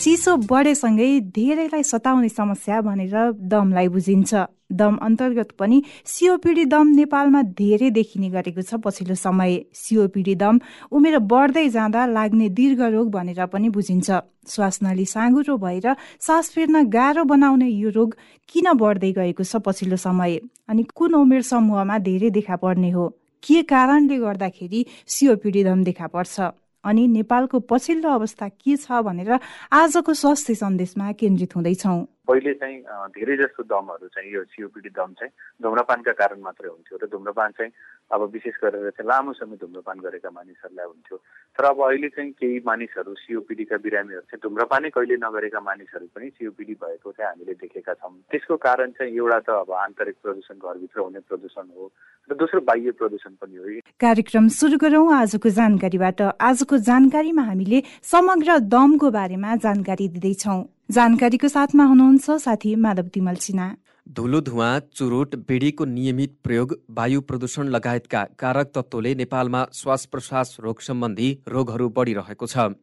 चिसो बढेसँगै धेरैलाई सताउने समस्या भनेर दमलाई बुझिन्छ। दम अन्तर्गत पनि सिओपिडी दम नेपालमा धेरै देखिने गरेको छ पछिल्लो समय। सिओपिडी दम उमेर बढ्दै जाँदा लाग्ने दीर्घ रोग भनेर पनि बुझिन्छ। श्वास नली साँगुरो भएर सास फेर्न गाह्रो बनाउने यो रोग किन बढ्दै गएको छ पछिल्लो समय? अनि कुन उमेर समूहमा धेरै देखा पर्ने हो? के कारणले गर्दाखेरि सिओपिडी दम देखा पर्छ? अनि नेपालको पछिल्लो अवस्था के छ भनेर आजको स्वास्थ्य सन्देशमा केन्द्रित हुँदैछौँ। पहिले चाहिँ धेरै जस्तो दमहरू चाहिँ यो सिओपिडी दम चाहिँ धुम्रपानका कारण मात्रै हुन्थ्यो र धुम्रपान चाहिँ अब विशेष गरेर चाहिँ लामो समय धुम्रपान गरेका मानिसहरूलाई हुन्थ्यो। तर अब अहिले चाहिँ केही मानिसहरू सिओपिडीका बिरामीहरू चाहिँ धुम्रपानै कहिले नगरेका मानिसहरू पनि सिओपिडी भएको चाहिँ हामीले देखेका छौँ। त्यसको कारण चाहिँ एउटा त अब आन्तरिक प्रदूषण घरभित्र हुने प्रदूषण हो र दोस्रो बाह्य प्रदूषण पनि हो। कार्यक्रम सुरु गरौँ आजको जानकारीबाट। आजको जानकारीमा हामीले समग्र दमको बारेमा जानकारी दिँदैछौँ। जानकारीको साथमा हुनुहुन्छ साथी माधव तिमल सिन्हा। धुलो धुवा चुरोट बेडीको नियमित प्रयोग वायु प्रदूषण लगायतका कारक तत्त्वले नेपालमा श्वास प्रश्वास रोग सम्बन्धी रोगहरू बढिरहेको छ।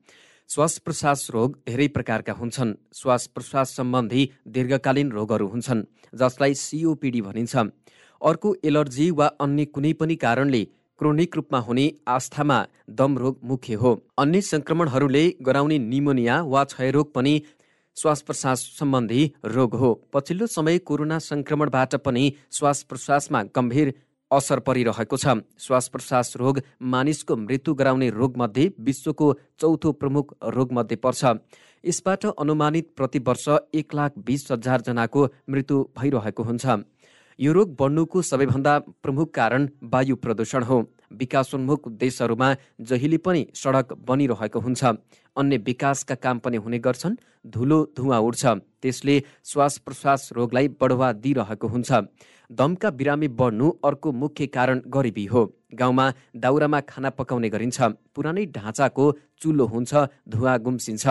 श्वास प्रश्वास रोग धेरै प्रकारका हुन्छन्। श्वास प्रश्वास सम्बन्धी दीर्घकालीन रोगहरू हुन्छन् जसलाई सिओपिडी भनिन्छ। अर्को एलर्जी वा अन्य कुनै पनि कारणले क्रोनिक रूपमा हुने आस्थामा दम रोग मुख्य हो। अन्य संक्रमणहरूले गराउने निमोनिया वा क्षयरोग पनि श्वास प्रश्वास सम्बन्धी रोग हो। पछिल्लो समय कोरोना संक्रमणबाट पनि श्वास प्रश्वासमा गम्भीर असर परिरहेको छ। श्वास प्रश्वास रोग मानिसको मृत्यु गराउने रोगमध्ये विश्वको चौथो प्रमुख रोगमध्ये पर्छ। यसबाट अनुमानित प्रति वर्ष एक लाख बिस हजार जनाको मृत्यु भइरहेको हुन्छ। यो रोग बढ्नुको सबैभन्दा प्रमुख कारण वायु प्रदूषण हो। विकासोन्मुख देशहरूमा जहिले पनि सडक बनिरहेको हुन्छ। अन्य विकासका काम पनि हुने गर्छन्। धुलो धुवा उड्छ त्यसले श्वास प्रश्वास रोगलाई बढुवा दिइरहेको हुन्छ। दमका बिरामी बढ्नु अर्को मुख्य कारण गरिबी हो। गाउँमा दाउरामा खाना पकाउने गरिन्छ। पुरानै ढाँचाको चुलो हुन्छ धुवा गुम्सिन्छ।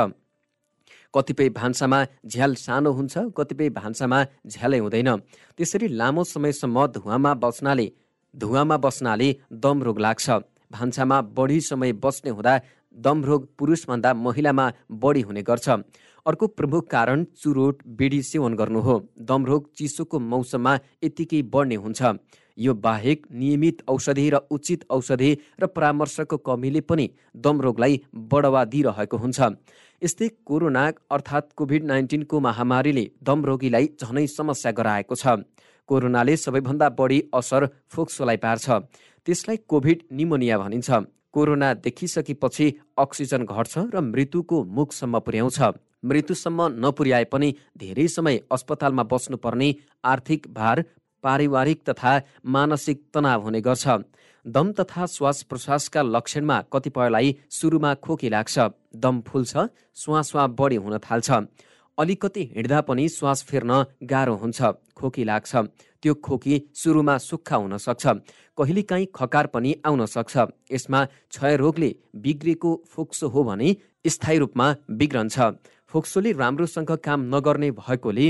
कतिपय भान्सामा झ्याल सानो हुन्छ कतिपय भान्सामा झ्यालै हुँदैन। त्यसरी लामो समयसम्म धुवामा बस्नाले धुवामा बस्नाले दम रोग लाग्छ। भान्सामा बढी समय बस्ने हुँदा दम रोग पुरुषभन्दा महिलामा बढी हुने गर्छ। अर्को प्रमुख कारण चुरोट बिडी सेवन गर्नु हो। दमरोग चिसोको मौसममा यत्तिकै बढ्ने हुन्छ। यो बाहेक नियमित औषधि र उचित औषधि र परामर्शको कमीले पनि दमरोगलाई बढावा दिइरहेको हुन्छ। यस्तै कोरोना अर्थात् कोभिड नाइन्टिनको महामारीले दमरोगीलाई झनै समस्या गराएको छ। कोरोनाले सबैभन्दा बढी असर फोक्सोलाई पार्छ। त्यसलाई कोभिड निमोनिया भनिन्छ। कोरोना देखिसकेपछि अक्सिजन घट्छ र मृत्युको मुखसम्म पुर्याउँछ। मृत्युसम्म नपुर्याए पनि धेरै समय अस्पतालमा बस्नुपर्ने आर्थिक भार पारिवारिक तथा मानसिक तनाव हुने गर्छ। दम तथा श्वास प्रश्वासका लक्षणमा कतिपयलाई सुरुमा खोकी लाग्छ। दम फुल्छ श्वास बढी हुन थाल्छ। अलिकति हिँड्दा पनि श्वास फेर्न गाह्रो हुन्छ खोकी लाग्छ। त्यो खोकी सुरुमा सुक्खा हुन सक्छ कहिलेकाहीँ खकार पनि आउन सक्छ। यसमा क्षयरोगले बिग्रेको फोक्सो हो भने स्थायी रूपमा बिग्रन्छ। फोक्सोले राम्रोसँग काम नगर्ने भएकोले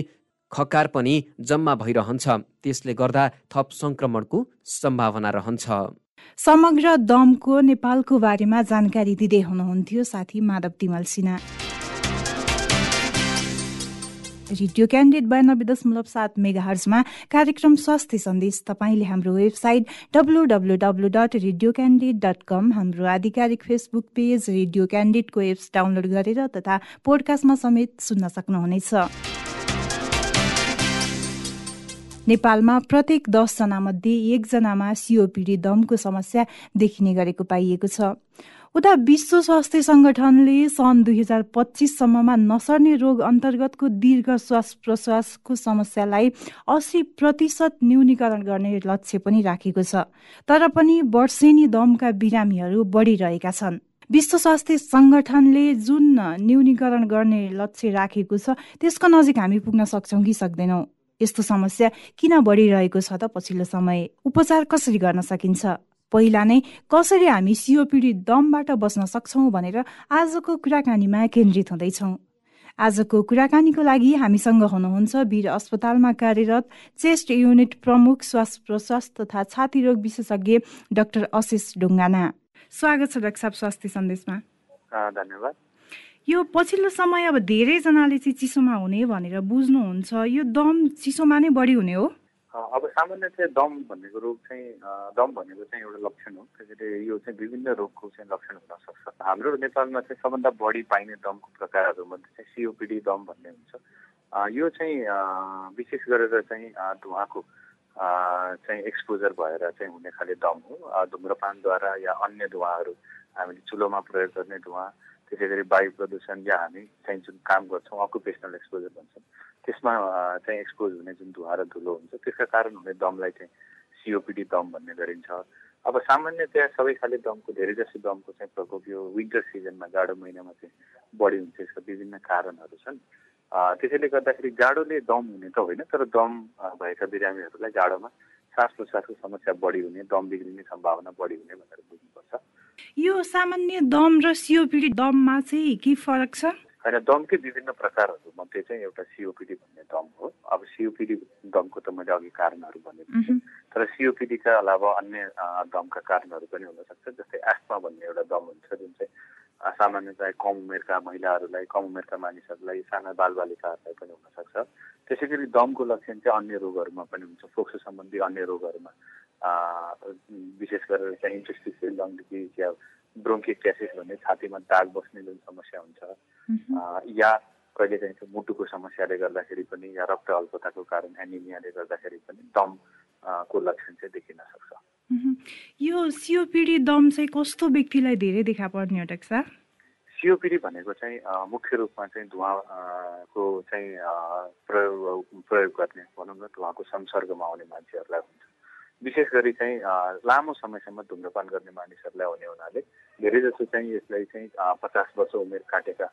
खकार पनि जम्मा भइरहन्छ। त्यसले गर्दा थप संक्रमणको सम्भावना रहन्छ। समग्र दमको नेपालको बारेमा जानकारी दिँदै हुनुहुन्थ्यो साथी माधव तिमल सिन्हा। रेडियो क्यान्डिड बयानब्बे दशमलव सात मेगा हर्जमा कार्यक्रम स्वास्थ्य सन्देश तपाईँले हाम्रो website W W W dot radio Candid dot com हाम्रो आधिकारिक फेसबुक पेज रेडियो क्यान्डिडको एप्स डाउनलोड गरेर तथा पोडकास्टमा समेत सुन्न सक्नुहुनेछ। नेपालमा प्रत्येक दसजना मध्ये एकजनामा सिओपिडी दमको समस्या देखिने गरेको पाइएको छ। उता विश्व स्वास्थ्य संगठनले सन् दुई हजार पच्चिससम्ममा नसर्ने रोग अन्तर्गतको दीर्घ श्वास प्रश्वासको समस्यालाई अस्सी प्रतिशत न्यूनीकरण गर्ने लक्ष्य पनि राखेको छ। तर पनि वर्षेनी दमका बिरामीहरू बढिरहेका छन्। विश्व स्वास्थ्य सङ्गठनले जुन न्यूनीकरण गर्ने लक्ष्य राखेको छ त्यसको नजिक हामी पुग्न सक्छौँ कि सक्दैनौँ। यस्तो समस्या किन बढिरहेको छ त पछिल्लो समय? उपचार कसरी गर्न सकिन्छ? पहिला नै कसरी हामी सिओपिडी दमबाट बस्न सक्छौँ भनेर आजको कुराकानीमा केन्द्रित हुँदैछौँ। आजको कुराकानीको लागि हामीसँग हुनुहुन्छ वीर अस्पतालमा कार्यरत चेस्ट युनिट प्रमुख श्वास प्रश्वास तथा छाती रोग विशेषज्ञ डाक्टर अशिष ढुङ्गाना स्वागत छ डाक्टर साहब स्वास्थ्य सन्देशमा। धन्यवाद। यो पछिल्लो समय अब धेरैजनाले चाहिँ चिसोमा हुने भनेर बुझ्नुहुन्छ। यो दम चिसोमा नै बढी हुने हो। अब सामान्य चाहिँ दम भनेको रोग चाहिँ दम भनेको चाहिँ एउटा लक्षण हो। त्यसैले यो चाहिँ विभिन्न रोगको चाहिँ लक्षण हुन सक्छ। हाम्रो नेपालमा चाहिँ सबभन्दा बढी पाइने दमको प्रकारहरूमध्ये चाहिँ सिओपिडी दम भन्ने हुन्छ। यो चाहिँ विशेष गरेर चाहिँ धुवाको चाहिँ एक्सपोजर भएर चाहिँ हुने खाले दम हो। धुम्रपानद्वारा या अन्य धुवाहरू हामीले चुलोमा प्रयोग गर्ने धुवा त्यसै गरी वायु प्रदूषण या हामी चाहिँ जुन काम गर्छौँ अकुपेसनल एक्सपोजर भन्छौँ। त्यसमा चाहिँ एक्सपोज हुने जुन धुवा र धुलो हुन्छ त्यसका कारण हुने दमलाई चाहिँ सिओपिडी दम भन्ने गरिन्छ। अब सामान्यतया सबै खाले दमको धेरै जसो दमको चाहिँ प्रकोप यो विन्टर सिजनमा जाडो महिनामा चाहिँ बढी हुन्छ यसका विभिन्न कारणहरू छन्। त्यसैले गर्दाखेरि जाडोले दम हुने त होइन तर दम भएका बिरामीहरूलाई जाडोमा श्वास प्रश्वासको समस्या बढी हुने दम बिग्रिने सम्भावना बढी हुने भनेर बुझ्नुपर्छ। यो सामान्य दम र सिओपिडी दममा चाहिँ के फरक छ? होइन दमकै विभिन्न प्रकारहरू मध्ये चाहिँ एउटा सिओपिडी भन्ने दम हो। अब सिओपिडी दमको त मैले अघि कारणहरू भनेको तर सिओपिडीका अलावा अन्य दमका कारणहरू पनि हुनसक्छ जस्तै एस्मा भन्ने एउटा दम हुन्छ जुन चाहिँ सामान्यतया कम उमेरका महिलाहरूलाई कम उमेरका मानिसहरूलाई साना बालबालिकाहरूलाई पनि हुनसक्छ त्यसै गरी दमको लक्षण चाहिँ अन्य रोगहरूमा पनि हुन्छ। फोक्सो सम्बन्धी अन्य रोगहरूमा विशेष गरेर चाहिँ इन्टरेस्टिसियल लङ डिजिज या भन्ने छातीमा दाग बस्ने जुन समस्या हुन्छ या कहिले चाहिँ मुटुको समस्याले गर्दाखेरि पनि या रक्त अल्पताको कारण एनिमियाले गर्दाखेरि पनि दम को लक्षण चाहिँ देखिन सक्छ। यो सिओपिडी दम चाहिँ कस्तो व्यक्तिलाई धेरै देखा पर्ने हो डाक्टर सिओपिडी भनेको चाहिँ मुख्य रूपमा चाहिँ धुवाको चाहिँ प्रयोग प्रयोग गर्ने भनौँ न धुवाको संसर्गमा आउने मान्छेहरूलाई हुन्छ। विशेष गरी चाहिँ लामो समयसम्म धुम्रपान गर्ने मानिसहरूलाई हुने हुनाले धेरै जसो चाहिँ यसलाई चाहिँ पचास वर्ष उमेर काटेका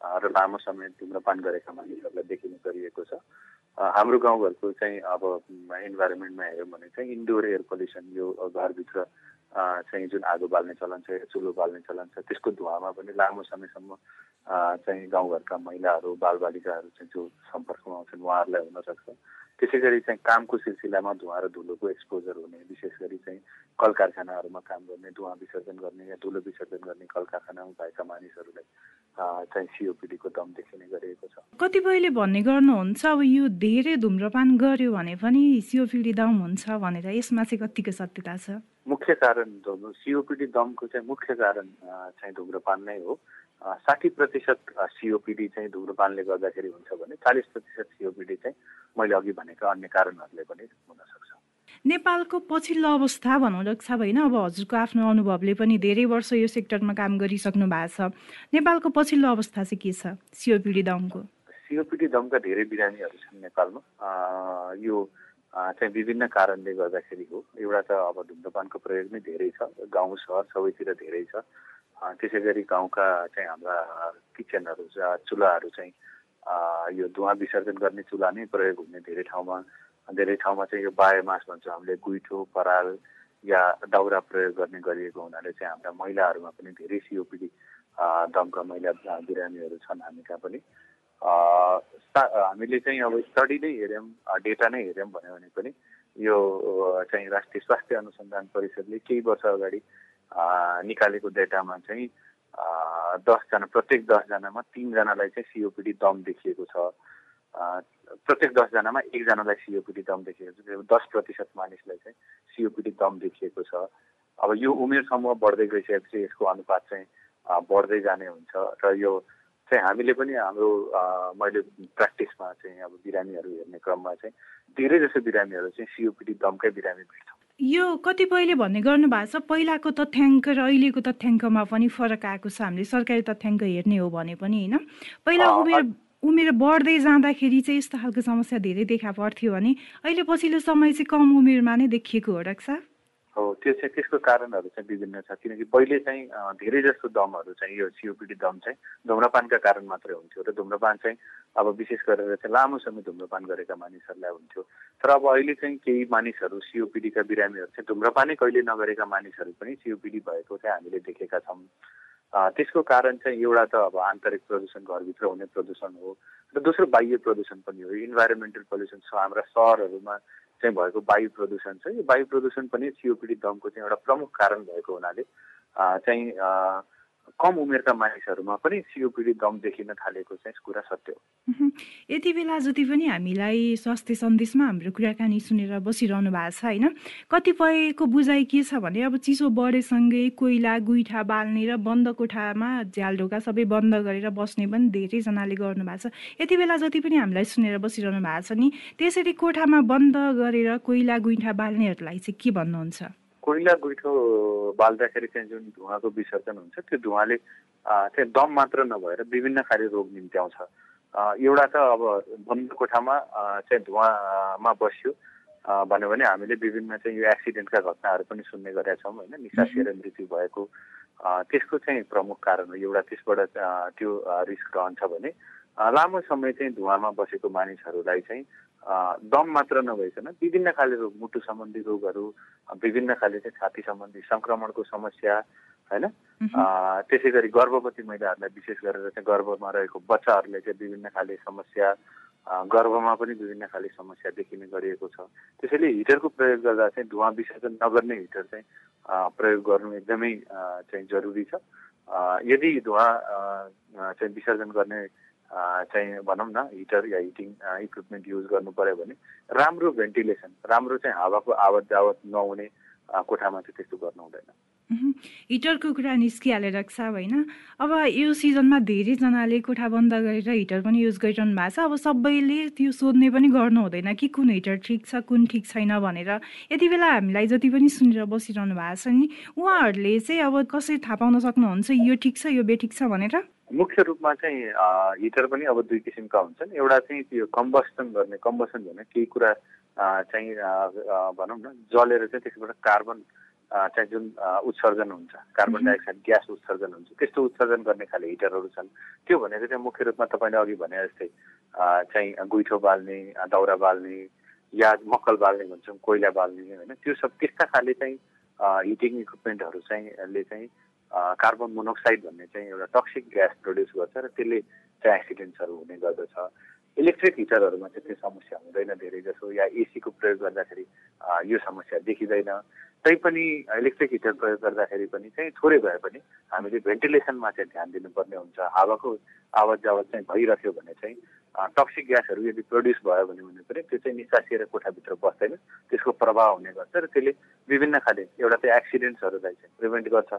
र लामो समय धुम्रपान गरेका मानिसहरूलाई देखिने गरिएको छ। हाम्रो गाउँघरको चाहिँ अब इन्भाइरोमेन्टमा हेऱ्यौँ भने चाहिँ इन्डोर एयर पल्युसन यो घरभित्र चाहिँ जुन आगो बाल्ने चलन छ चुलो बाल्ने चलन छ त्यसको धुवामा पनि लामो समयसम्म चाहिँ गाउँघरका महिलाहरू बालबालिकाहरू चाहिँ जो सम्पर्कमा आउँछन् उहाँहरूलाई हुनसक्छ त्यसै गरी चाहिँ कामको सिलसिलामा धुवा र धुलोको एक्सपोजर हुने विशेष गरी चाहिँ कल कारखानाहरूमा काम गर्ने धुवा विसर्जन गर्ने या धुलो विसर्जन गर्ने कल कारखानामा भएका मानिसहरूलाई चाहिँ सिओपिडीको दम देखिने गरिएको छ। कतिपयले भन्ने गर्नुहुन्छ अब यो धेरै धुम्रपान गर्यो भने पनि सिओपिडी दम हुन्छ भनेर यसमा चाहिँ कतिको सत्यता छ? मुख्य कारण सिओपिडी दमको चाहिँ मुख्य कारण चाहिँ धुम्रपान नै हो। साठी प्रतिशत सिओपिडी चाहिँ धुम्रपानले गर्दाखेरि हुन्छ भने चालिस प्रतिशत सिओपिडी चाहिँ मैले अघि भनेका अन्य कारणहरूले पनि हुनसक्छ। नेपालको पछिल्लो अवस्था भनौँ साहब होइन अब हजुरको आफ्नो अनुभवले पनि धेरै वर्ष यो सेक्टरमा काम गरिसक्नु भएको छ। नेपालको पछिल्लो अवस्था चाहिँ के छ सिओपिडी दमको? सिओपिडी दमका धेरै बिरामीहरू छन् नेपालमा। यो चाहिँ विभिन्न कारणले गर्दाखेरि हो। एउटा त अब धुम्रपानको प्रयोग नै धेरै छ। गाउँ सहर सबैतिर धेरै छ। त्यसै गरी गाउँका चाहिँ हाम्रा किचनहरू चुलाहरू चाहिँ यो धुवा विसर्जन गर्ने चुला नै प्रयोग हुने धेरै ठाउँमा धेरै ठाउँमा चाहिँ यो बायोमास भन्छौँ। हामीले गुइठो पराल या दाउरा प्रयोग गर्ने गरिएको हुनाले चाहिँ हाम्रा महिलाहरूमा पनि धेरै सिओपिडी दमका महिला बिरामीहरू छन् हामी कहाँ पनि। हामीले चाहिँ अब स्टडी नै हेऱ्यौँ डेटा नै हेऱ्यौँ भन्यो भने पनि यो चाहिँ राष्ट्रिय स्वास्थ्य अनुसन्धान परिषदले केही वर्ष अगाडि निकालेको डेटामा चाहिँ दसजना प्रत्येक दसजनामा तिनजनालाई चाहिँ सिओपिडी दम देखिएको छ। प्रत्येक दसजनामा एकजनालाई सिओपिडी दम देखिएको छ। दस प्रतिशत मानिसलाई चाहिँ सिओपिडी दम देखिएको छ। अब यो उमेर समूह बढ्दै गइसकेपछि यसको अनुपात चाहिँ बढ्दै जाने हुन्छ र यो चाहिँ हामीले पनि हाम्रो मैले प्र्याक्टिसमा चाहिँ अब बिरामीहरू हेर्ने क्रममा चाहिँ धेरै जसो बिरामीहरू चाहिँ सिओपिडी दमकै बिरामी भेट्छौँ। यो कतिपयले भन्ने गर्नु भएको छ पहिलाको तथ्याङ्क र अहिलेको तथ्याङ्कमा पनि फरक आएको छ हामीले सरकारी तथ्याङ्क हेर्ने हो भने पनि होइन? पहिला उमेर उमेर बढ्दै जाँदाखेरि चाहिँ यस्तो खालको समस्या धेरै देखा पर्थ्यो भने अहिले पछिल्लो समय चाहिँ कम उमेरमा नै देखिएको हो डाक्टर हो त्यो चाहिँ त्यसको कारणहरू चाहिँ विभिन्न छ। किनकि पहिले चाहिँ धेरै जस्तो दमहरू चाहिँ यो सिओपिडी दम चाहिँ धुम्रपानका कारण मात्रै हुन्थ्यो र धुम्रपान चाहिँ अब विशेष गरेर चाहिँ लामो समय धुम्रपान गरेका मानिसहरूलाई हुन्थ्यो। तर अब अहिले चाहिँ केही मानिसहरू सिओपिडीका बिरामीहरू चाहिँ धुम्रपानै कहिले नगरेका मानिसहरू पनि सिओपिडी भएको चाहिँ हामीले देखेका छौँ। त्यसको कारण चाहिँ एउटा त अब आन्तरिक प्रदूषण घरभित्र हुने प्रदूषण हो र दोस्रो बाह्य प्रदूषण पनि हो। इन्भाइरोमेन्टल पल्युसन छ हाम्रा सहरहरूमा चाहिँ भएको वायु प्रदूषण छ। यो वायु प्रदूषण पनि सिओपिडी दमको चाहिँ एउटा प्रमुख कारण भएको हुनाले चाहिँ कम उमेरका मानिसहरूमा पनि सिओपिडी दम देखिन थालेको चाहिँ कुरा सत्य हो। यति बेला जति पनि हामीलाई स्वास्थ्य सन्देशमा हाम्रो कुराकानी सुनेर बसिरहनु भएको छ होइन? कतिपयको बुझाइ के छ भने अब चिसो बढेसँगै कोइला गुइठा बाल्ने र बन्द कोठामा झ्यालढोका सबै बन्द गरेर बस्ने पनि धेरैजनाले गर्नुभएको छ। यति बेला जति पनि हामीलाई सुनेर बसिरहनु भएको छ नि त्यसरी कोठामा बन्द गरेर कोइला गुइठा बाल्नेहरूलाई चाहिँ के भन्नुहुन्छ? कोइला गुइठो बाल्दाखेरि चाहिँ जुन धुवाको विसर्जन हुन्छ त्यो धुवाले चाहिँ दम मात्र नभएर विभिन्न खाले रोग निम्त्याउँछ। एउटा त अब बन्द कोठामा चाहिँ धुवामा बस्यो भन्यो भने हामीले विभिन्न चाहिँ यो एक्सिडेन्टका घटनाहरू पनि सुन्ने गरेका छौँ होइन? निसासिएर मृत्यु भएको त्यसको चाहिँ प्रमुख कारण हो एउटा त्यसबाट त्यो रिस्क रहन्छ भने लामो समय चाहिँ धुवामा बसेको मानिसहरूलाई चाहिँ दम मात्र नभइकन विभिन्न खाले रोग मुटु सम्बन्धी रोगहरू विभिन्न खाले चाहिँ छाती सम्बन्धी सङ्क्रमणको समस्या होइन? त्यसै गरी गर्भवती महिलाहरूलाई विशेष गरेर चाहिँ गर्भमा रहेको बच्चाहरूले चाहिँ विभिन्न खाले समस्या गर्भमा पनि विभिन्न खाले समस्या देखिने गरिएको छ। त्यसैले हिटरको प्रयोग गर्दा चाहिँ धुवा विसर्जन नगर्ने हिटर चाहिँ प्रयोग गर्नु एकदमै चाहिँ जरुरी छ। यदि धुवा चाहिँ विसर्जन गर्ने चाहिँ भनौँ न हिटर या हिटिङ इक्विपमेन्ट युज गर्नु पऱ्यो भने राम्रो भेन्टिलेसन राम्रो चाहिँ हावाको आवत जावत नहुने कोठामा चाहिँ त्यस्तो गर्नु हुँदैन। हिटरको कुरा निस्किहालेर छ होइन? अब यो सिजनमा धेरैजनाले कोठा बन्द गरेर हिटर पनि युज गरिरहनु भएको छ। अब सबैले त्यो सोध्ने पनि गर्नु हुँदैन कि कुन हिटर ठिक छ कुन ठिक छैन भनेर। यति बेला हामीलाई जति पनि सुनेर बसिरहनु भएको छ नि उहाँहरूले चाहिँ अब कसरी थाहा पाउन सक्नुहुन्छ यो ठिक छ यो बेठिक छ भनेर? मुख्य रूपमा चाहिँ हिटर पनि अब दुई किसिमका हुन्छन्। एउटा चाहिँ त्यो कम्बस्टन गर्ने कम्बसन भने केही कुरा चाहिँ भनौँ न जलेर चाहिँ त्यसबाट कार्बन चाहिँ जुन उत्सर्जन हुन्छ कार्बन डाइअक्साइड ग्यास उत्सर्जन हुन्छ त्यस्तो उत्सर्जन गर्ने खाले हिटरहरू छन्। त्यो भनेको चाहिँ मुख्य रूपमा तपाईँले अघि भने जस्तै चाहिँ गुइठो बाल्ने दाउरा बाल्ने या मक्कल बाल्ने भन्छौँ कोइला बाल्ने होइन त्यो सब त्यस्ता खाले चाहिँ हिटिङ इक्विपमेन्टहरू चाहिँ चाहिँ कार्बन मोनोक्साइड भन्ने चाहिँ एउटा टक्सिक ग्यास प्रड्युस गर्छ र त्यसले चाहिँ एक्सिडेन्ट्सहरू हुने गर्दछ। इलेक्ट्रिक हिटरहरूमा चाहिँ त्यो समस्या हुँदैन धेरै जसो या एसीको प्रयोग गर्दाखेरि यो समस्या देखिँदैन। तैपनि इलेक्ट्रिक हिटर प्रयोग गर्दाखेरि पनि चाहिँ थोरै भए पनि हामीले भेन्टिलेसनमा चाहिँ ध्यान दिनुपर्ने हुन्छ। हावाको आवत जावत चाहिँ भइरह्यो भने चाहिँ टक्सिक ग्यासहरू यदि प्रड्युस भयो भने पनि त्यो चाहिँ निसासिएर कोठाभित्र बस्दैन। त्यसको प्रभाव हुने गर्छ र त्यसले विभिन्न खाले एउटा चाहिँ एक्सिडेन्ट्सहरूलाई चाहिँ प्रिभेन्ट गर्छ।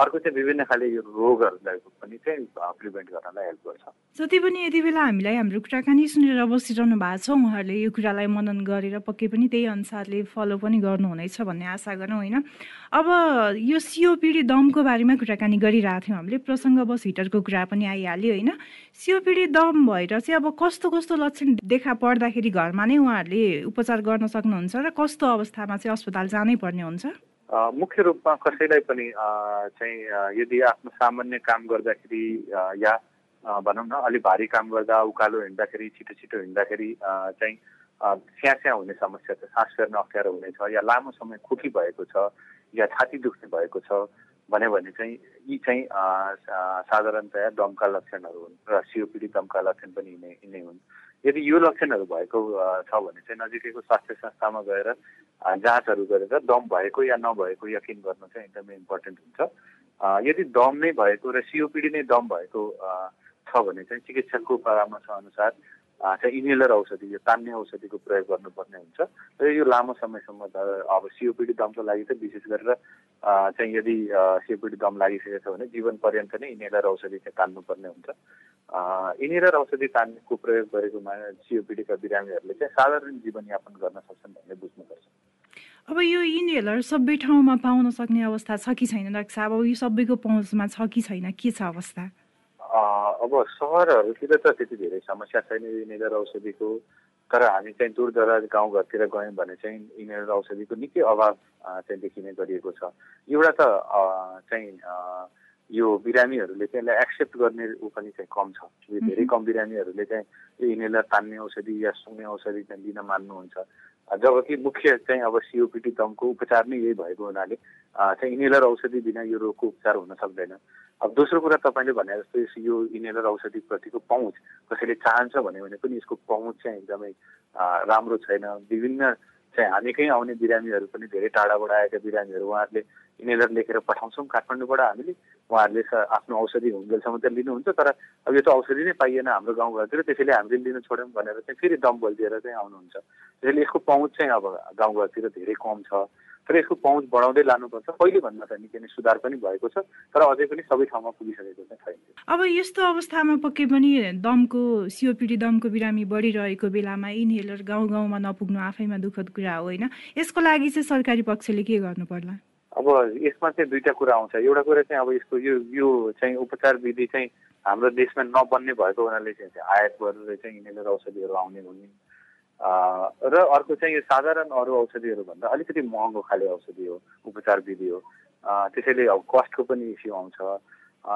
अर्को चाहिँ विभिन्न खाले यो रोगहरूलाई पनि चाहिँ प्रिभेन्ट गर्नलाई हेल्प गर्छ। जति पनि यति बेला हामीलाई हाम्रो कुराकानी सुनेर बसिरहनु भएको छ उहाँहरूले यो कुरालाई मनन गरेर पक्कै पनि त्यही अनुसारले फलो पनि गर्नुहुनेछ भन्ने आशा गरौँ होइन? अब यो सिओपिडी दमको बारेमा कुराकानी गरिरहेको थियौँ हामीले। प्रसङ्गवश हिटरको कुरा पनि आइहाल्यो होइन? सिओपिडी दम भएर चाहिँ अब कस्तो कस्तो लक्षण देखा पर्दाखेरि घरमा नै उहाँहरूले उपचार गर्न सक्नुहुन्छ र कस्तो अवस्थामा चाहिँ अस्पताल जानै पर्ने हुन्छ मुख्य रूपमा कसैलाई पनि चाहिँ यदि आफ्नो सामान्य काम गर्दाखेरि या भनौँ न अलिक भारी काम गर्दा उकालो हिँड्दाखेरि छिटो छिटो हिँड्दाखेरि चाहिँ स्या स्या हुने समस्या छ सास फेर्न अप्ठ्यारो हुनेछ या लामो समय खुकी भएको छ या छाती दुख्ने भएको छ भन्यो भने चाहिँ यी चाहिँ साधारणतया दमका लक्षणहरू हुन् र सिओपिडी दमका लक्षण पनि यिनै यिनै हुन्। यदि यो लक्षणहरू भएको छ भने चाहिँ नजिकैको स्वास्थ्य संस्थामा गएर जाँचहरू गरेर दम भएको या नभएको यकिन गर्नु चाहिँ एकदमै इम्पोर्टेन्ट हुन्छ। यदि दम नै भएको र सिओपिडी नै दम भएको छ भने चाहिँ चिकित्सकको परामर्श अनुसार चाहिँ इन्हेलर औषधि यो तान्ने औषधिको प्रयोग गर्नुपर्ने हुन्छ। र यो लामो समयसम्म अब सिओपिडी दमको लागि चाहिँ विशेष गरेर चाहिँ यदि सिओपिडी दम लागिसकेको छ भने जीवन पर्यन्त नै इन्हेलर औषधि चाहिँ तान्नुपर्ने हुन्छ। इन्हेलर औषधि तान्नेको प्रयोग गरेको सिओपिडीका बिरामीहरूले चाहिँ साधारण जीवनयापन गर्न सक्छन् भन्ने बुझ्नुपर्छ। अब यो इन्हेलर सबै ठाउँमा पाउन सक्ने अवस्था छ कि छैन? डाक्टर साहब अब यो सबैको पहुँचमा छ कि छैन? के छ अवस्था? अब सहरहरूतिर त त्यति धेरै समस्या छैन यिनीहरू औषधिको। तर हामी चाहिँ दूर दराज गाउँघरतिर गयौँ भने चाहिँ यिनीहरू औषधिको निकै अभाव चाहिँ देखिने गरिएको छ। एउटा त चाहिँ यो बिरामीहरूले चाहिँ यसलाई एक्सेप्ट गर्ने ऊ पनि चाहिँ कम छ। यो धेरै कम बिरामीहरूले चाहिँ यिनीहरूलाई तान्ने औषधि या सुन्ने औषधि चाहिँ लिन मान्नुहुन्छ। जबकि मुख्य चाहिँ अब सिओपिटी दमको उपचार नै यही भएको हुनाले चाहिँ इनेलर औषधि बिना यो रोगको उपचार हुन सक्दैन। अब दोस्रो कुरा तपाईँले भने जस्तो यो इनेलर औषधिप्रतिको पहुँच कसैले चाहन्छ भन्यो भने पनि यसको पहुँच चाहिँ एकदमै राम्रो छैन। विभिन्न चाहिँ हामी कहीँ आउने बिरामीहरू पनि धेरै टाढाबाट आएका बिरामीहरू उहाँहरूले इनेलर लेखेर पठाउँछौँ। काठमाडौँबाट हामीले उहाँहरूले आफ्नो औषधि हुन्जेलसम्म चाहिँ लिनुहुन्छ तर अब यो त औषधि नै पाइएन हाम्रो गाउँघरतिर त्यसैले हामीले लिन छोड्यौँ भनेर चाहिँ फेरि दम बलिदिएर चाहिँ आउनुहुन्छ। त्यसैले यसको पहुँच चाहिँ अब गाउँघरतिर धेरै कम छ। तर यसको पहुँच बढाउँदै लानुपर्छ। पहिलेभन्दा त निकै नै सुधार पनि भएको छ तर अझै पनि सबै ठाउँमा पुगिसकेको चाहिँ छैन। अब यस्तो अवस्थामा पक्कै पनि दमको सिओपिडी दमको बिरामी बढिरहेको बेलामा इनहेलर गाउँ गाउँमा नपुग्नु आफैमा दुःखद कुरा हो होइन? यसको लागि चाहिँ सरकारी पक्षले के गर्नु पर्ला? अब यसमा चाहिँ दुईवटा कुरा आउँछ। एउटा कुरा चाहिँ अब यसको यो यो चाहिँ उपचार विधि चाहिँ हाम्रो देशमा नबन्ने भएको हुनाले चाहिँ आयात गरेर चाहिँ यिनीहरू औषधिहरू आउने हुने र अर्को चाहिँ यो साधारण अरू औषधिहरूभन्दा अलिकति महँगो खाले औषधि हो उपचार विधि हो त्यसैले अब कस्टको पनि इस्यु आउँछ।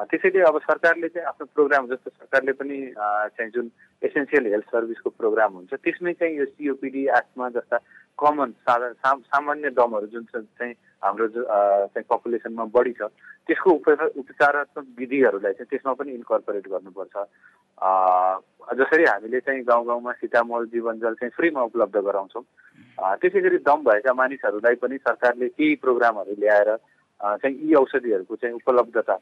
त्यसैले अब सरकारले चाहिँ आफ्नो प्रोग्राम जस्तो सरकारले पनि चाहिँ जुन एसेन्सियल हेल्थ सर्भिसको प्रोग्राम हुन्छ त्यसमै चाहिँ यो सिओपिडी आस्मा जस्ता कमन साधारण सामान्य दमहरू जुन चाहिँ हाम्रो चाहिँ पपुलेसनमा बढी छ त्यसको उपचार उपचारात्मक विधिहरूलाई चाहिँ त्यसमा पनि इन्कर्पोरेट गर्नुपर्छ। जसरी हामीले चाहिँ गाउँ गाउँमा सीतामल जीवनजल चाहिँ फ्रीमा उपलब्ध गराउँछौँ। त्यसै गरी दम भएका मानिसहरूलाई पनि सरकारले केही प्रोग्रामहरू ल्याएर चाहिँ यी औषधिहरूको चाहिँ उपलब्धता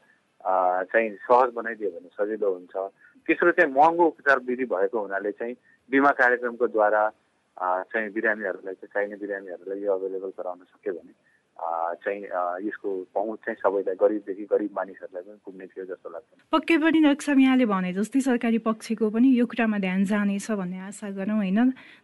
चाहिँ सहज बनाइदियो भने सजिलो हुन्छ। तेस्रो चाहिँ महँगो उपचार विधि भएको हुनाले चाहिँ बिमा कार्यक्रमको द्वारा चाहिँ बिरामीहरूलाई चाहिँ चाहिने बिरामीहरूलाई यो अभाइलेबल गराउन सक्यो भने चाहिँ यसको पहुँच चाहिँ सबैलाई गरिबदेखि गरिब मानिसहरूलाई पनि पुग्ने थियो जस्तो लाग्छ। पक्कै पनि नक्सम यहाँले भने जस्तै सरकारी पक्षको पनि यो कुरामा ध्यान जानेछ भन्ने आशा गरौँ होइन?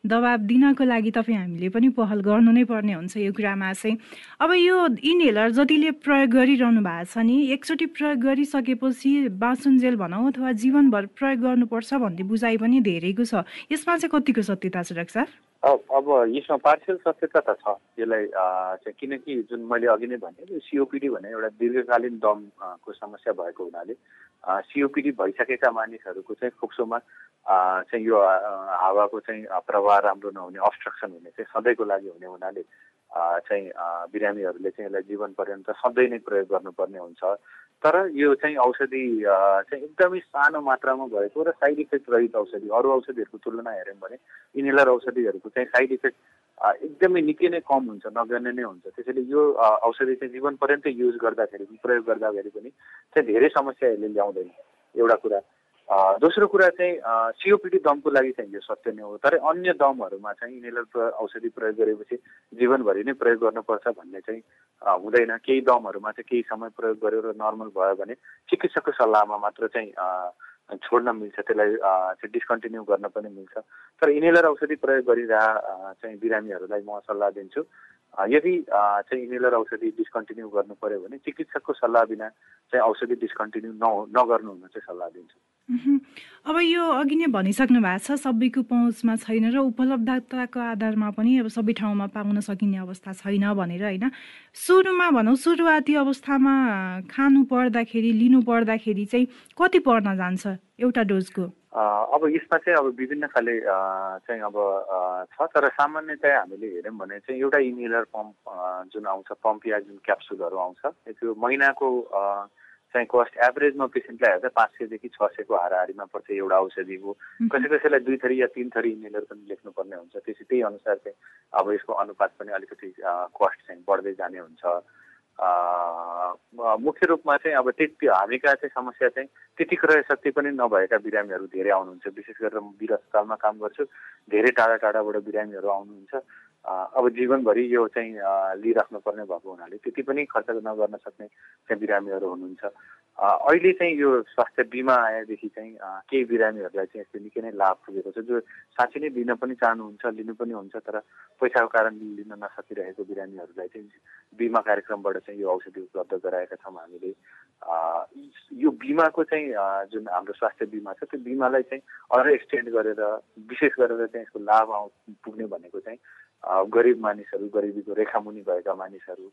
दबाब दिनको लागि तपाईँ हामीले पनि पहल गर्नु नै पर्ने हुन्छ यो कुरामा चाहिँ। अब यो इनहेलर जतिले प्रयोग गरिरहनु भएको छ नि एकचोटि प्रयोग गरिसकेपछि बाँचुन्जेल भनौँ अथवा जीवनभर प्रयोग गर्नुपर्छ भन्ने बुझाइ पनि धेरैको छ। यसमा चाहिँ कतिको सत्यता छ डाक्टर अब यसमा पार्सियल सत्यता त छ। यसलाई किनकि जुन मैले अघि नै भने सिओपिडी भने एउटा दीर्घकालीन दमको समस्या भएको हुनाले सिओपिडी भइसकेका मानिसहरूको चाहिँ फोक्सोमा चाहिँ यो हावाको चाहिँ प्रवाह राम्रो नहुने अब्स्ट्रक्सन हुने चाहिँ सधैँको लागि हुने हुनाले चाहिँ बिरामीहरूले चाहिँ यसलाई जीवन पर्यन्त सधैँ नै प्रयोग गर्नुपर्ने हुन्छ। तर यो चाहिँ औषधि चाहिँ एकदमै सानो मात्रामा भएको र साइड इफेक्ट रहित औषधि अरू औषधिहरूको तुलना हेऱ्यौँ भने इनहेलर औषधिहरूको चाहिँ साइड इफेक्ट एकदमै निकै नै कम हुन्छ नगर्ने नै हुन्छ। त्यसैले यो औषधि चाहिँ जीवन पर्यन्तै युज गर्दाखेरि प्रयोग गर्दाखेरि पनि चाहिँ धेरै समस्या यसले ल्याउँदैन एउटा कुरा। दोस्रो कुरा चाहिँ सिओपिडी दमको लागि चाहिँ यो सत्य नै हो। तर अन्य दमहरूमा चाहिँ इनेलर औषधि प्रयोग गरेपछि जीवनभरि नै प्रयोग गर्नुपर्छ भन्ने चाहिँ हुँदैन। केही दमहरूमा चाहिँ केही समय प्रयोग गरेर नर्मल भयो भने चिकित्सकको सल्लाहमा मात्र चाहिँ छोड्न मिल्छ। त्यसलाई चाहिँ डिस्कन्टिन्यू गर्न पनि मिल्छ। तर इनेलर औषधि प्रयोग गरिरह चाहिँ बिरामीहरूलाई म सल्लाह दिन्छु। यदि चाहिँ इनेलर औषधि डिस्कन्टिन्यू गर्नु पर्यो भने चिकित्सकको सल्लाह बिना चाहिँ औषधि डिस्कन्टिन्यू न नगर्नु हुन चाहिँ सल्लाह दिन्छु। अब यो अघि नै भनिसक्नु भएको छ सबैको पहुँचमा छैन र उपलब्धताको आधारमा पनि अब सबै ठाउँमा पाउन सकिने अवस्था छैन भनेर होइन। सुरुमा भनौँ सुरुवाती अवस्थामा खानु पर्दाखेरि लिनु पर्दाखेरि चाहिँ कति पर्न जान्छ एउटा डोजको? अब यसमा चाहिँ अब विभिन्न खाले चाहिँ अब छ तर सामान्यतया हामीले हेऱ्यौँ भने चाहिँ एउटा इनहेलर पम्प जुन आउँछ पम्प या जुन क्याप्सुलहरू आउँछ त्यो महिनाको चाहिँ कस्ट एभरेजमा पेसेन्टलाई हेर्दा पाँच सयदेखि छ सयको हाराहारीमा पर्छ एउटा औषधिको कसै कसैलाई दुई थरी या तिन थरी इनहेलर पनि लेख्नुपर्ने हुन्छ त्यसै त्यही अनुसार चाहिँ अब यसको अनुपात पनि अलिकति कस्ट चाहिँ बढ्दै जाने हुन्छ मुख्य रूपमा चाहिँ अब त्यति हामी कहाँ चाहिँ समस्या चाहिँ त्यति क्रय शक्ति पनि नभएका बिरामीहरू धेरै आउनुहुन्छ। विशेष गरेर म वीर अस्पतालमा काम गर्छु। धेरै टाढा टाढाबाट बिरामीहरू आउनुहुन्छ। अब जीवनभरि यो चाहिँ लिइराख्नुपर्ने भएको हुनाले त्यति पनि खर्च नगर्न सक्ने चाहिँ बिरामीहरू हुनुहुन्छ। अहिले चाहिँ यो स्वास्थ्य बिमा आएदेखि चाहिँ केही बिरामीहरूलाई चाहिँ यस्तो निकै नै लाभ पुगेको छ। जो साँच्चै नै दिन पनि चाहनुहुन्छ लिनु पनि हुन्छ तर पैसाको कारण लिन नसकिरहेको बिरामीहरूलाई चाहिँ बिमा कार्यक्रमबाट चाहिँ यो औषधि उपलब्ध गराएका छौँ हामीले। यो बिमाको चाहिँ जुन हाम्रो स्वास्थ्य बिमा छ त्यो बिमालाई चाहिँ अझै एक्सटेन्ड गरेर विशेष गरेर चाहिँ यसको लाभ आउ पुग्ने भनेको चाहिँ गरिब मानिसहरू गरिबीको रेखामुनि भएका मानिसहरू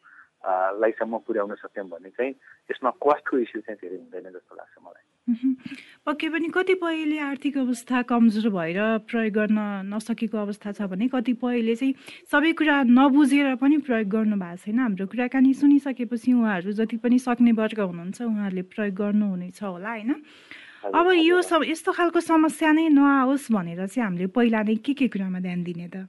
लाइसम्म पुर्याउन सक्यौँ भने चाहिँ यसमा कस्टको इस्यु चाहिँ धेरै हुँदैन जस्तो लाग्छ मलाई। पक्कै पनि कतिपयले आर्थिक अवस्था कमजोर भएर प्रयोग गर्न नसकेको अवस्था छ भने कतिपयले चाहिँ सबै कुरा नबुझेर पनि प्रयोग गर्नु भएको छैन। हाम्रो कुराकानी सुनिसकेपछि उहाँहरू जति पनि सक्ने वर्ग हुनुहुन्छ उहाँहरूले प्रयोग गर्नुहुनेछ होला होइन? अब यो सब यस्तो खालको समस्या नै नआओस् भनेर चाहिँ हामीले पहिला नै के के कुरामा ध्यान दिने त?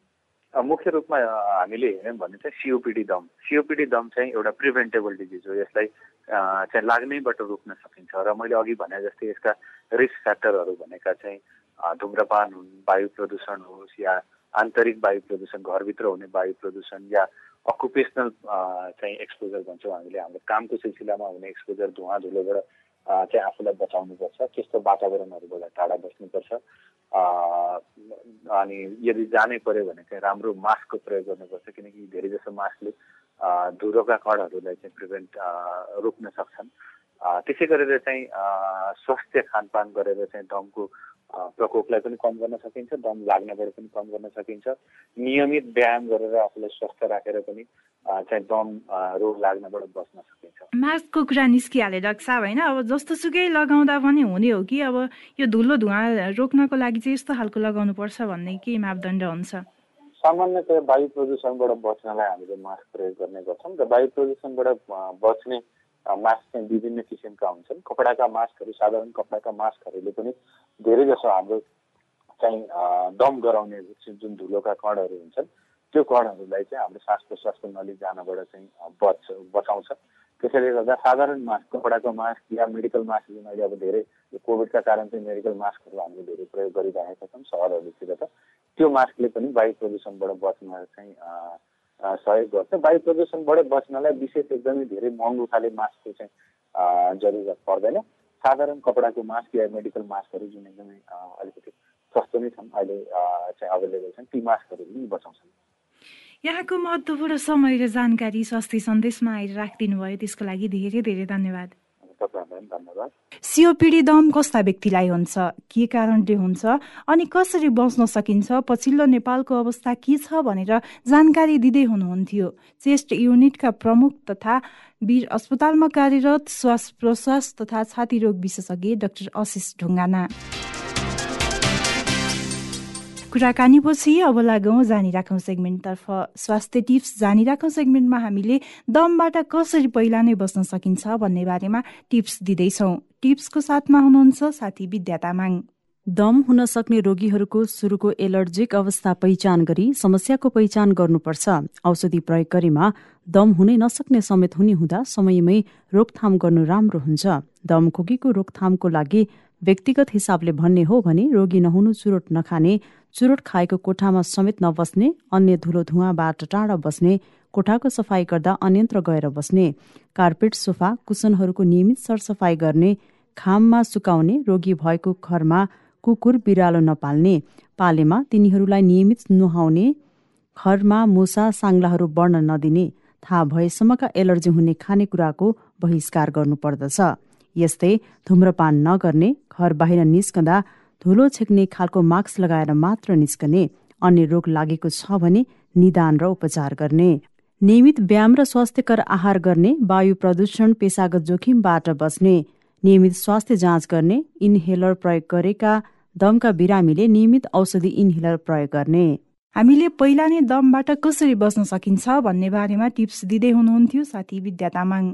मुख्य रूपमा हामीले हेऱ्यौँ भने चाहिँ सिओपिडी दम। सिओपिडी दम चाहिँ एउटा प्रिभेन्टेबल डिजिज हो। यसलाई चाहिँ लाग्नैबाट रोक्न सकिन्छ। र मैले अघि भने जस्तै यसका रिस्क फ्याक्टरहरू भनेका चाहिँ धुम्रपान हुन् वायु प्रदूषण होस् या आन्तरिक वायु प्रदूषण घरभित्र हुने वायु प्रदूषण या अकुपेसनल चाहिँ एक्सपोजर भन्छौँ हामीले। हाम्रो कामको सिलसिलामा हुने एक्सपोजर धुवा धुलोबाट चाहिँ आफूलाई बचाउनुपर्छ त्यस्तो वातावरणहरूबाट टाढा बस्नुपर्छ। अनि यदि जानै पर्यो भने चाहिँ राम्रो मास्कको प्रयोग गर्नुपर्छ किनकि धेरै जसो मास्कले धुरोका कणहरूलाई चाहिँ प्रिभेन्ट रोक्न सक्छन्। त्यसै गरेर चाहिँ स्वास्थ्य खानपान गरेर चाहिँ दमको प्रकोपलाई पनि कम गर्न सकिन्छ दम लाग्नबाट पनि कम गर्न सकिन्छ। नियमित व्यायाम गरेर आफूलाई स्वस्थ राखेर पनि चाहिँ दम रोग लाग्नबाट बच्न सकिन्छ। मास्कको कुरा निस्किहाले डाक्टर साहब होइन? अब जस्तो सुकै लगाउँदा पनि हुने हो कि अब यो धुलो धुवा रोक्नको लागि चाहिँ यस्तो खालको लगाउनु पर्छ भन्ने के मापदण्ड हुन्छ? सामान्यतया वायु प्रदूषणबाट बच्नलाई हामीले मास्क प्रयोग गर्ने गर्छौँ। र वायु प्रदूषणबाट बच्ने मास्क चाहिँ विभिन्न किसिमका हुन्छन्। कपडाका मास्कहरू साधारण कपडाका मास्कहरूले पनि धेरै जसो हाम्रो चाहिँ दम गराउने जुन धुलोका कणहरू हुन्छन् त्यो कणहरूलाई चाहिँ हाम्रो श्वास प्रश्वासको नली जानबाट चाहिँ बच बचाउँछ। त्यसैले गर्दा साधारण मास्क कपडाको मास्क या मेडिकल मास्क जुन अहिले अब धेरै कोभिडका कारण चाहिँ मेडिकल मास्कहरू हामीले धेरै प्रयोग गरिरहेका छौँ सहरहरूतिर त। त्यो मास्कले पनि वायु प्रदूषणबाट बच्न चाहिँ सहयोग गर्छ। वायु प्रदूषणबाट बच्नलाई विशेष एकदमै धेरै महँगो खाले मास्कको चाहिँ जरुरत पर्दैन। साधारण कपडाको मास्क या मेडिकल मास्कहरू जुन एकदमै अलिकति सस्तो नै छन् अहिले चाहिँ अभाइलेबल छन् ती मास्कहरू पनि बचाउँछन्। यहाँको महत्त्वपूर्ण समय र जानकारी स्वास्थ्य सन्देशमा आएर राखिदिनु भयो। त्यसको लागि धेरै धेरै धन्यवाद। सिओपिडी दम कस्ता व्यक्तिलाई हुन्छ? के कारणले हुन्छ? अनि कसरी बच्न सकिन्छ? पछिल्लो नेपालको अवस्था के छ भनेर जानकारी दिँदै हुनुहुन्थ्यो। चेस्ट युनिटका प्रमुख तथा वीर अस्पतालमा कार्यरत श्वास प्रश्वास तथा छाती रोग विशेषज्ञ डाक्टर आशिष ढुङ्गाना। कुराकानीपछि अब लागौँ जानिराखौँ सेगमेन्टतर्फ स्वास्थ्य टिप्स जानिराखौँ सेगमेन्टमा हामीले दमबाट कसरी पहिला नै बस्न सकिन्छ भन्ने बारेमा टिप्स दिँदैछौँ। टिप्सको साथमा हुनुहुन्छ साथी विद्या तामाङ। दम हुन सक्ने रोगीहरूको सुरुको एलर्जिक अवस्था पहिचान गरी समस्याको पहिचान गर्नुपर्छ। औषधि प्रयोगकरीमा दम हुनै नसक्ने समेत हुने हुँदा समयमै रोकथाम गर्नु राम्रो हुन्छ। दम खोकीको रोकथामको लागि व्यक्तिगत हिसाबले भन्ने हो भने रोगी नहुनु चुरोट नखाने चुरोट खाएको कोठामा समेत नबस्ने अन्य धुलो धुवाँबाट टाढा बस्ने कोठाको सफाई गर्दा अन्यन्त्र गएर बस्ने कार्पेट सोफा कुसनहरूको नियमित सरसफाई गर्ने खाममा सुकाउने रोगी भएको घरमा कुकुर बिरालो नपाल्ने पालेमा तिनीहरूलाई नियमित नुहाउने घरमा मुसा साङ्लाहरू बढ्न नदिने थाहा भएसम्मका एलर्जी हुने खानेकुराको बहिष्कार गर्नुपर्दछ। यस्तै धुम्रपान नगर्ने घर बाहिर निस्कँदा धुलो छेक्ने खालको मास्क लगाएर मात्र निस्कने अन्य रोग लागेको छ भने निदान र उपचार गर्ने। नियमित व्यायाम र स्वास्थ्यकर आहार गर्ने वायु प्रदूषण पेसागत जोखिमबाट बस्ने नियमित स्वास्थ्य जाँच गर्ने इन्हेलर प्रयोग गरेका दमका बिरामीले नियमित औषधि इन्हेलर प्रयोग गर्ने। हामीले पहिला नै दमबाट कसरी बस्न सकिन्छ भन्ने बारेमा टिप्स दिँदै हुनुहुन्थ्यो साथी विद्या तामाङ।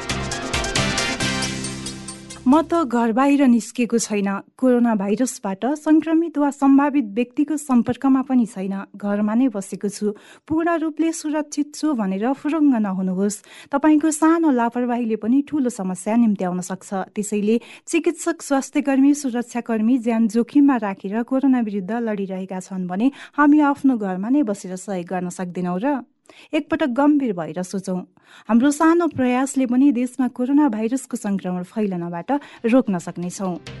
म त घर बाहिर निस्केको छैन। कोरोना भाइरसबाट संक्रमित वा सम्भावित व्यक्तिको सम्पर्कमा पनि छैन। घरमा नै बसेको छु। पूर्ण रूपले सुरक्षित छु भनेर फुरुङ्ग नहुनुहोस्। तपाईँको सानो लापरवाहीले पनि ठूलो समस्या निम्त्याउन सक्छ। त्यसैले चिकित्सक स्वास्थ्य कर्मी सुरक्षाकर्मी ज्यान जोखिममा राखेर कोरोना विरुद्ध लडिरहेका छन् भने हामी आफ्नो घरमा नै बसेर सहयोग गर्न सक्दैनौँ र एकपटक गम्भीर भएर सोचौँ हाम्रो सानो प्रयासले पनि देशमा कोरोना भाइरसको संक्रमण फैलनबाट रोक्न सक्नेछौँ।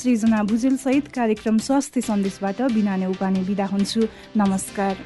सृजना भुजेल सहित कार्यक्रम स्वास्थ्य सन्देशबाट बिना उपाने विदा हुन्छु। नमस्कार।